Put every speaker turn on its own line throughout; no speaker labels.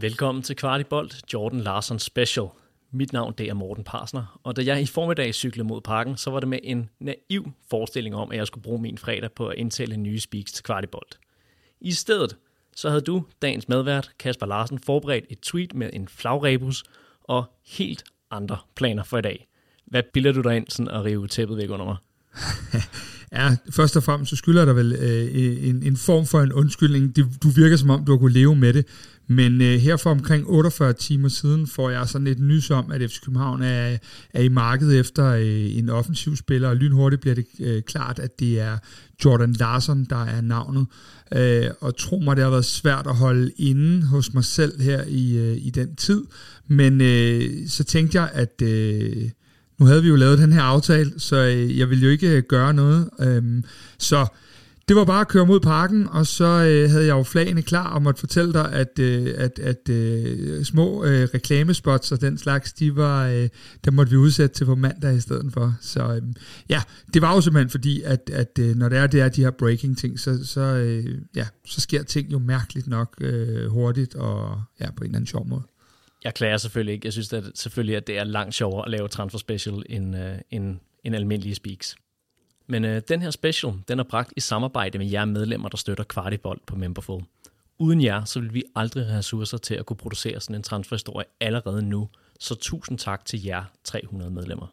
Velkommen til Kvartibolt, Jordan Larsen Special. Mit navn det er Morten Parsner, og da jeg i formiddag cyklede mod parken, så var det med en naiv forestilling om, at jeg skulle bruge min fredag på at indtale nye speaks til Kvartibolt. I stedet så havde du, dagens medvært, Kasper Larsen, forberedt et tweet med en flagrebus og helt andre planer for i dag. Hvad bilder du dig ind sådan at rive tæppet væk under mig?
Ja, først og fremmest så skylder der vel øh, en, en form for en undskyldning. Du, du virker som om, du har kunne leve med det. Men øh, her for omkring 48 timer siden får jeg sådan et nys om, at FC København er, er i markedet efter øh, en offensiv spiller, og lynhurtigt bliver det øh, klart, at det er Jordan Larson, der er navnet. Øh, og tro mig, det har været svært at holde inde hos mig selv her i, øh, i den tid. Men øh, så tænkte jeg, at... Øh, nu havde vi jo lavet den her aftale, så øh, jeg ville jo ikke øh, gøre noget. Øhm, så det var bare at køre mod parken, og så øh, havde jeg jo flagene klar og måtte fortælle dig, at, øh, at, at øh, små øh, reklamespots og den slags, de var, øh, der måtte vi udsætte til på mandag i stedet for. Så øh, ja, det var jo simpelthen fordi, at, at øh, når det er, det er de her breaking ting, så, så, øh, ja, så sker ting jo mærkeligt nok øh, hurtigt og ja, på en eller anden sjov måde.
Jeg klager selvfølgelig ikke. Jeg synes at selvfølgelig, at det er langt sjovere at lave transfer special end, øh, end, end almindelige speaks. Men øh, den her special, den er bragt i samarbejde med jer medlemmer, der støtter Kvartibold på Memberful. Uden jer, så vil vi aldrig have ressourcer til at kunne producere sådan en transferhistorie allerede nu. Så tusind tak til jer 300 medlemmer.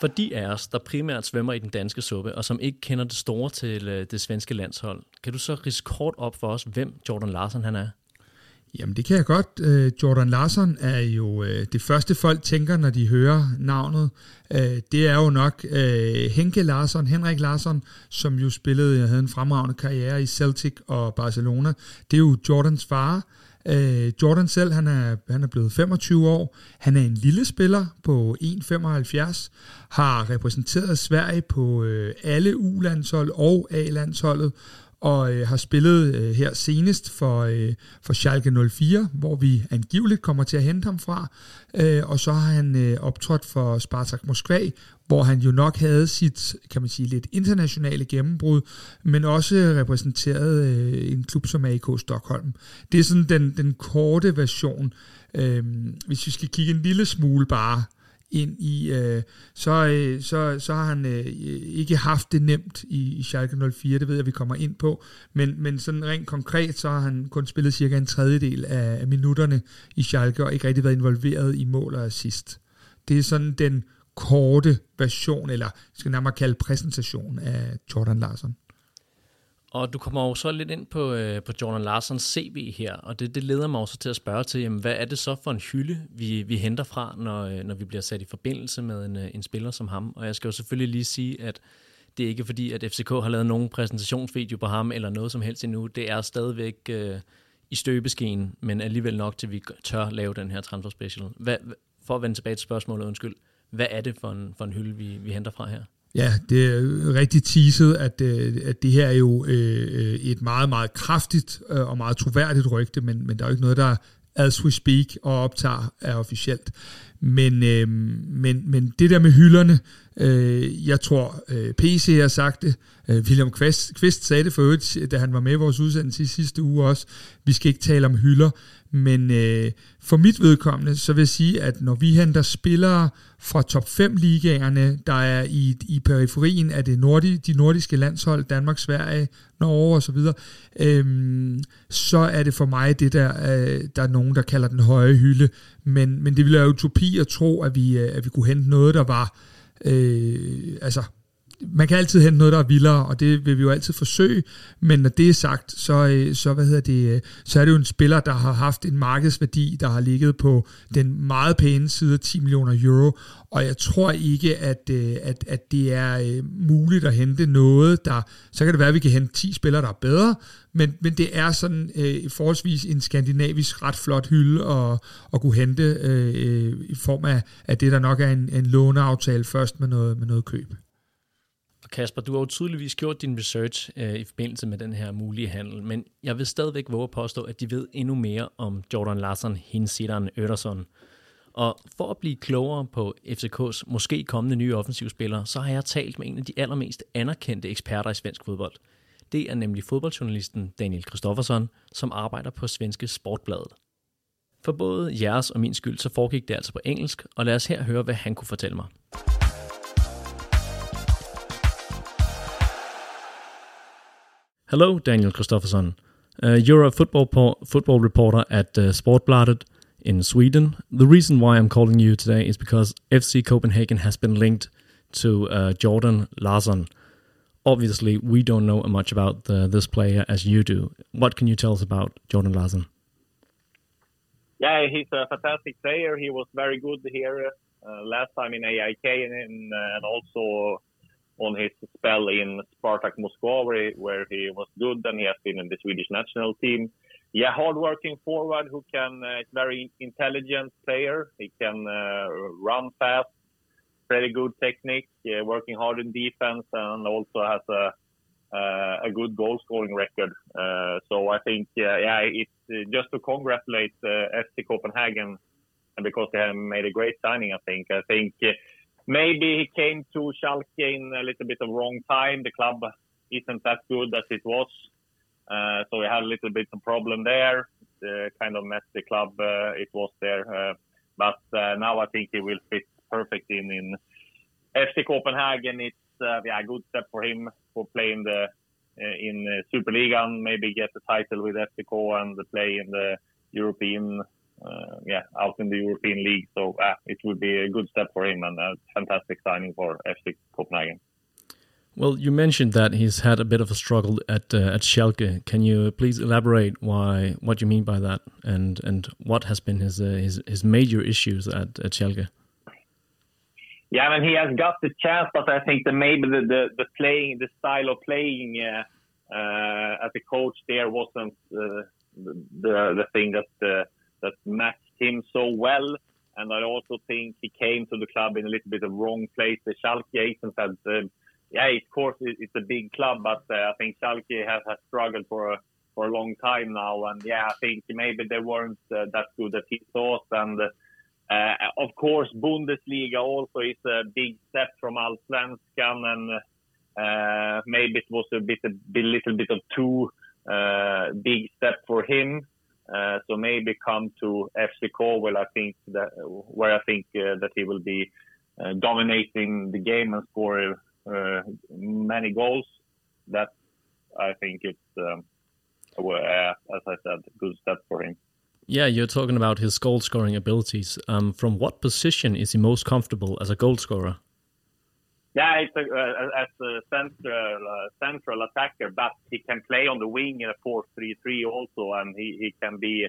For de af os, der primært svømmer i den danske suppe, og som ikke kender det store til øh, det svenske landshold, kan du så riske kort op for os, hvem Jordan Larsen han er?
Jamen det kan jeg godt. Øh, Jordan Larsen er jo øh, det første folk tænker, når de hører navnet. Øh, det er jo nok øh, Henke Larsson, Henrik Larsson, som jo spillede, havde en fremragende karriere i Celtic og Barcelona. Det er jo Jordans far, Øh, Jordan selv, han er, han er blevet 25 år. Han er en lille spiller på 1,75. Har repræsenteret Sverige på øh, alle U-landshold og A-landsholdet og øh, har spillet øh, her senest for, øh, for Schalke 04, hvor vi angiveligt kommer til at hente ham fra. Øh, og så har han øh, optrådt for Spartak Moskva, hvor han jo nok havde sit, kan man sige, lidt internationale gennembrud, men også repræsenteret øh, en klub som AK Stockholm. Det er sådan den, den korte version. Øh, hvis vi skal kigge en lille smule bare ind i, øh, så, øh, så, så har han øh, ikke haft det nemt i, i Schalke 04, det ved jeg, vi kommer ind på, men, men sådan rent konkret, så har han kun spillet cirka en tredjedel af, af minutterne i Schalke, og ikke rigtig været involveret i mål og assist. Det er sådan den korte version, eller skal nærmere kalde præsentation af Jordan Larsen.
Og du kommer jo så lidt ind på, øh, på Jordan Larsens CV her, og det, det leder mig også til at spørge til, jamen, hvad er det så for en hylde, vi, vi henter fra, når, øh, når vi bliver sat i forbindelse med en, øh, en spiller som ham? Og jeg skal jo selvfølgelig lige sige, at det er ikke fordi, at FCK har lavet nogen præsentationsvideo på ham, eller noget som helst endnu. Det er stadigvæk øh, i støbeskeen, men alligevel nok til, at vi tør lave den her transfer special. Hvad, for at vende tilbage til spørgsmålet, undskyld. Hvad er det for en, for en hylde, vi, vi henter fra her?
Ja, det er rigtig teaset, at, øh, at det her er jo øh, øh et meget, meget kraftigt øh, og meget troværdigt rygte, men, men der er jo ikke noget, der as we speak og optager er officielt. Men, øh, men, men det der med hylderne, øh, jeg tror øh, PC har sagt det, øh, William Kvist, Kvist sagde det for øvrigt, da han var med i vores udsendelse i sidste uge også, vi skal ikke tale om hylder, men øh, for mit vedkommende, så vil jeg sige, at når vi henter spillere fra top 5 ligaerne, der er i, i periferien af det nordi, de nordiske landshold, Danmark, Sverige, Norge osv., så, øhm, så er det for mig det der, øh, der er nogen, der kalder den høje hylde. Men, men det ville være utopi at tro, at vi, øh, at vi kunne hente noget, der var øh, altså man kan altid hente noget, der er vildere, og det vil vi jo altid forsøge, men når det er sagt, så, øh, så, hvad hedder det, øh, så er det jo en spiller, der har haft en markedsværdi, der har ligget på den meget pæne side af 10 millioner euro, og jeg tror ikke, at, øh, at, at det er muligt at hente noget, der, så kan det være, at vi kan hente 10 spillere, der er bedre, men, men det er sådan øh, forholdsvis en skandinavisk ret flot hylde at, at kunne hente øh, i form af, af det, der nok er en, en låneaftale først med noget, med noget køb.
Og Kasper, du har jo tydeligvis gjort din research øh, i forbindelse med den her mulige handel, men jeg vil stadigvæk våge at påstå, at de ved endnu mere om Jordan Larsson, Hinsidan Ødersson. Og for at blive klogere på FCK's måske kommende nye offensivspillere, så har jeg talt med en af de allermest anerkendte eksperter i svensk fodbold. Det er nemlig fodboldjournalisten Daniel Kristoffersson, som arbejder på Svenske Sportbladet. For både jeres og min skyld, så foregik det altså på engelsk, og lad os her høre, hvad han kunne fortælle mig. Hello, Daniel Kristoffersson. Uh, you're a football po- football reporter at uh, Sportbladet in Sweden. The reason why I'm calling you today is because FC Copenhagen has been linked to uh, Jordan Larsson. Obviously, we don't know as much about the, this player as you do. What can you tell us about Jordan Larsson?
Yeah, he's a fantastic player. He was very good here uh, last time in AIK and, in, uh, and also on his spell in Spartak Moscow, where, where he was good, and he has been in the Swedish national team. Yeah, hard-working forward who can, uh, very intelligent player. He can uh, run fast, pretty good technique, uh, working hard in defense, and also has a uh, a good goal scoring record. Uh, so I think, yeah, it's uh, just to congratulate FC Copenhagen because they have made a great signing. I think. I think maybe he came to Schalke in a little bit of wrong time. The club isn't that good as it was, uh, so we had a little bit of problem there. Uh, kind of the club uh, it was there, uh, but uh, now I think he will fit perfect in in FC Copenhagen. It's uh, yeah, a good step for him for playing the in Superliga, and maybe get the title with FCK and play in the European uh, yeah, out in the European League. So uh, it would be a good step for him and a fantastic signing for FC Copenhagen.
Well, you mentioned that he's had a bit of a struggle at uh, at Schalke. Can you please elaborate why what you mean by that and and what has been his uh, his his major issues at at Schalke?
Yeah, I mean he has got the chance, but I think that maybe the the, the playing the style of playing uh, uh as a coach there wasn't uh, the the, the thing that that matched him so well. And I also think he came to the club in a little bit of wrong place. The Schalke agent had, uh, yeah, of course it's a big club, but uh, I think Schalke has, has struggled for a for a long time now. And yeah, I think maybe they weren't uh, that good as he thought. And uh, of course, Bundesliga also is a big step from Allsvenskan, and uh, maybe it was a bit a, a little bit of too uh, big step for him. Uh, so maybe come to FC Cornwall. I think that where I think uh, that he will be uh, dominating the game and score uh, many goals. That I think it's um, as I said, good step for him.
Yeah, you're talking about his goal scoring abilities. Um, from what position is he most comfortable as a goal scorer?
Yeah, it's a, uh, as a central uh, central attacker, but he can play on the wing in a 4-3-3 also, and he, he can be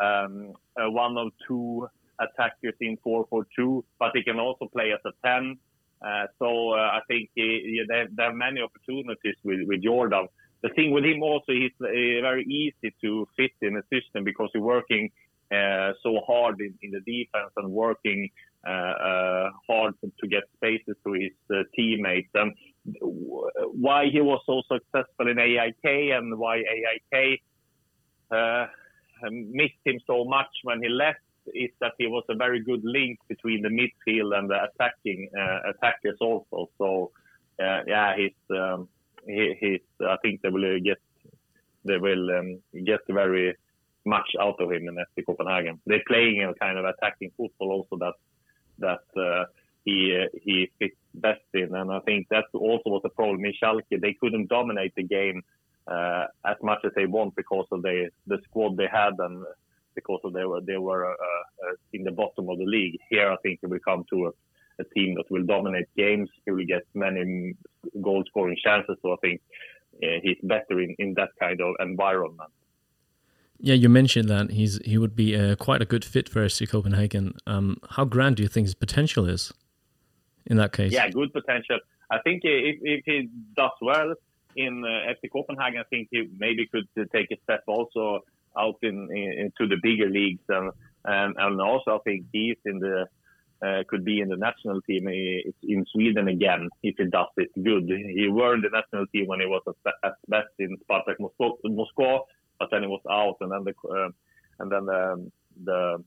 um, one of two attackers in 4-4-2, but he can also play as a 10. Uh, so uh, I think he, there, there, are many opportunities with, with Jordan. The thing with him also, he's uh, very easy to fit in the system because he's working uh, so hard in, in, the defense and working uh, uh, hard to get spaces to his teammates. And why he was so successful in AIK and why AIK missed him so much when he left is that he was a very good link between the midfield and the attacking uh, attackers also. So uh, yeah, he's um, he, he's. I think they will get they will um, get very much out of him in FC Copenhagen. They're playing a kind of attacking football also that that uh, he he fits best in, and I think that also was the problem in Schalke. They couldn't dominate the game uh, as much as they want because of the the squad they had and because of they were they were uh, uh, in the bottom of the league. Here, I think he will come to a, a team that will dominate games. He will get many goal scoring chances. So I think uh, he's better in, in that kind of environment.
Yeah, you mentioned that he's he would be uh, quite a good fit for FC Copenhagen. Um, how grand do you think his potential is in that case?
Yeah, good potential. I think if, if he does well in uh, FC Copenhagen, I think he maybe could take a step also out in, in into the bigger leagues, and and, and also I think he's in the uh, could be in the national team in Sweden again if he does it good. He were in the national team when he was at best in Spartak Moscow, but then he was out, and then the uh, and then the, the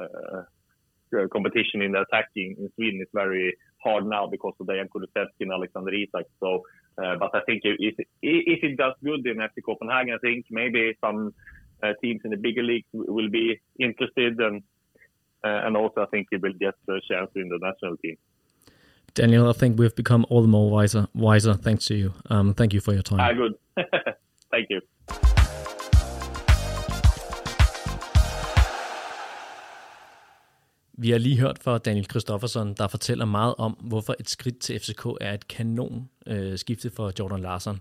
uh, competition in the attacking in Sweden is very hard now because of Dejan Kulusevski and Alexander Isak. So, but I think if if it does good in FC Copenhagen, I think maybe some teams in the bigger leagues will be interested and and also I think he will get a chance in the national team.
Daniel, I think we've become all the more wiser, wiser thanks to you. Um, thank you for your time.
Ah, good. thank you.
Vi har lige hørt fra Daniel Kristoffersen, der fortæller meget om, hvorfor et skridt til FCK er et kanon øh, skifte for Jordan Larsen.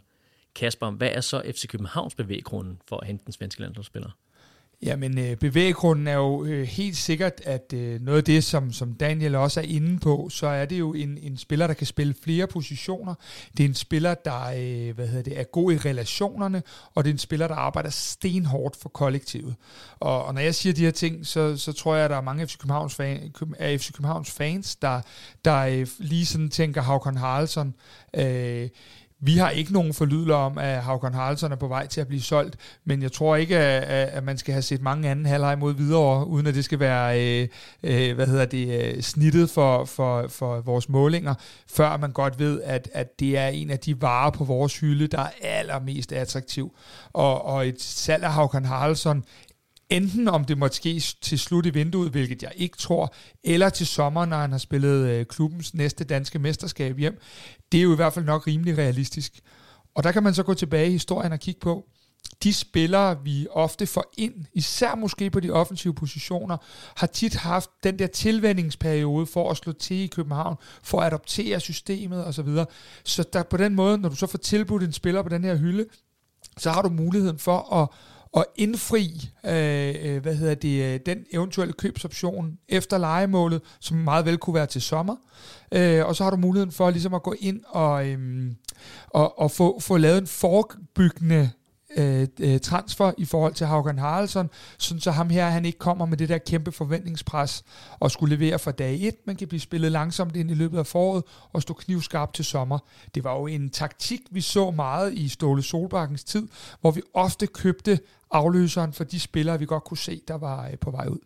Kasper, hvad er så FC Københavns bevæggrunden for at hente den svenske landsholdsspiller?
Jamen, øh, bevæggrunden er jo øh, helt sikkert, at øh, noget af det, som, som Daniel også er inde på, så er det jo en, en spiller, der kan spille flere positioner. Det er en spiller, der øh, hvad hedder det, er god i relationerne, og det er en spiller, der arbejder stenhårdt for kollektivet. Og, og når jeg siger de her ting, så, så tror jeg, at der er mange FC Københavns, fan, af FC Københavns fans, der, der øh, lige sådan tænker Havkon Haraldsson. Øh, vi har ikke nogen forlydler om, at Havkon Haraldsson er på vej til at blive solgt, men jeg tror ikke, at, at man skal have set mange anden halvleg mod videre, uden at det skal være øh, øh, hvad hedder det, øh, snittet for, for, for vores målinger, før man godt ved, at, at det er en af de varer på vores hylde, der er allermest attraktiv. Og, og et salg af Havkon Haraldsson enten om det måtte ske til slut i vinduet, hvilket jeg ikke tror, eller til sommer, når han har spillet øh, klubbens næste danske mesterskab hjem. Det er jo i hvert fald nok rimelig realistisk. Og der kan man så gå tilbage i historien og kigge på, de spillere, vi ofte får ind, især måske på de offensive positioner, har tit haft den der tilvændingsperiode for at slå til i København, for at adoptere systemet osv. Så, så der, på den måde, når du så får tilbudt en spiller på den her hylde, så har du muligheden for at, at indfri øh, øh, hvad hedder det, øh, den eventuelle købsoption efter legemålet, som meget vel kunne være til sommer. Øh, og så har du muligheden for ligesom at gå ind og, øh, og, og få, få lavet en forebyggende Øh, øh, transfer i forhold til Haugen Haraldsson, sådan så ham her, han ikke kommer med det der kæmpe forventningspres og skulle levere fra dag 1, man kan blive spillet langsomt ind i løbet af foråret og stå knivskarp til sommer. Det var jo en taktik, vi så meget i Ståle Solbakkens tid, hvor vi ofte købte afløseren for de spillere, vi godt kunne se, der var øh, på vej ud.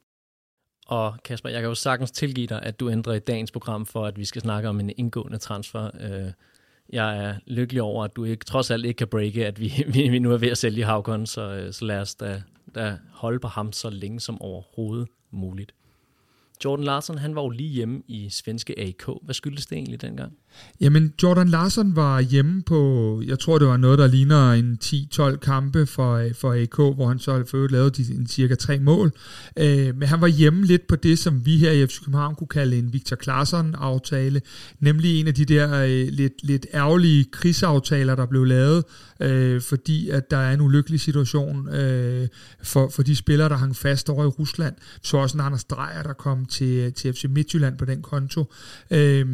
Og Kasper, jeg kan jo sagtens tilgive dig, at du ændrer i dagens program for, at vi skal snakke om en indgående transfer. Øh, jeg er lykkelig over, at du ikke, trods alt ikke kan breake, at vi, vi, vi nu er ved at sælge Havkon, så, øh, så lad os da, da holde på ham så længe som overhovedet muligt. Jordan Larsen, han var jo lige hjemme i svenske AK. Hvad skyldes det egentlig dengang?
Jamen, Jordan Larsen var hjemme på, jeg tror det var noget, der ligner en 10-12 kampe for, for AK, hvor han så for lavede de, en cirka tre mål. Øh, men han var hjemme lidt på det, som vi her i FC København kunne kalde en Victor Claesson-aftale, nemlig en af de der øh, lidt, lidt ærgerlige krigsaftaler, der blev lavet, øh, fordi at der er en ulykkelig situation øh, for, for de spillere, der hang fast over i Rusland. Så også en Anders Dreyer, der kom til, til FC Midtjylland på den konto. Øh,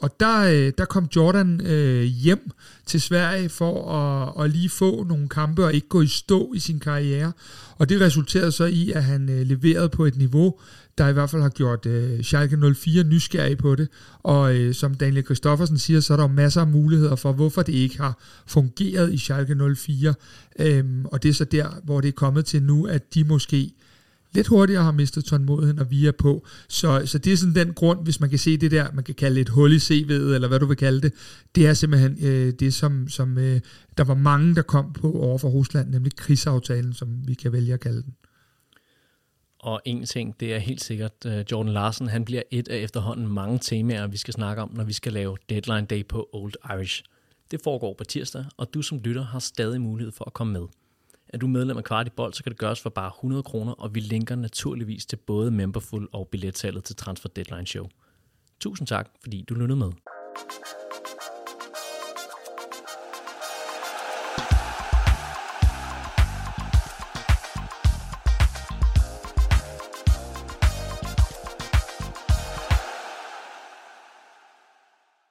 og der, øh, øh, der kom Jordan øh, hjem til Sverige for at, at lige få nogle kampe og ikke gå i stå i sin karriere. Og det resulterede så i, at han øh, leverede på et niveau, der i hvert fald har gjort øh, Schalke 04 nysgerrig på det. Og øh, som Daniel Kristoffersen siger, så er der masser af muligheder for, hvorfor det ikke har fungeret i Schalke 04. Øhm, og det er så der, hvor det er kommet til nu, at de måske lidt hurtigere har mistet tålmodigheden, og vi er på. Så, så det er sådan den grund, hvis man kan se det der, man kan kalde et hul i CV'et, eller hvad du vil kalde det, det er simpelthen øh, det, som, som øh, der var mange, der kom på over for Rusland, nemlig krigsaftalen, som vi kan vælge at kalde den.
Og en ting, det er helt sikkert, øh, Jordan Larsen, han bliver et af efterhånden mange temaer, vi skal snakke om, når vi skal lave Deadline Day på Old Irish. Det foregår på tirsdag, og du som lytter har stadig mulighed for at komme med. Er du medlem af Kvart i Bold, så kan det gøres for bare 100 kroner, og vi linker naturligvis til både Memberful og billettallet til Transfer Deadline Show. Tusind tak, fordi du lyttede med.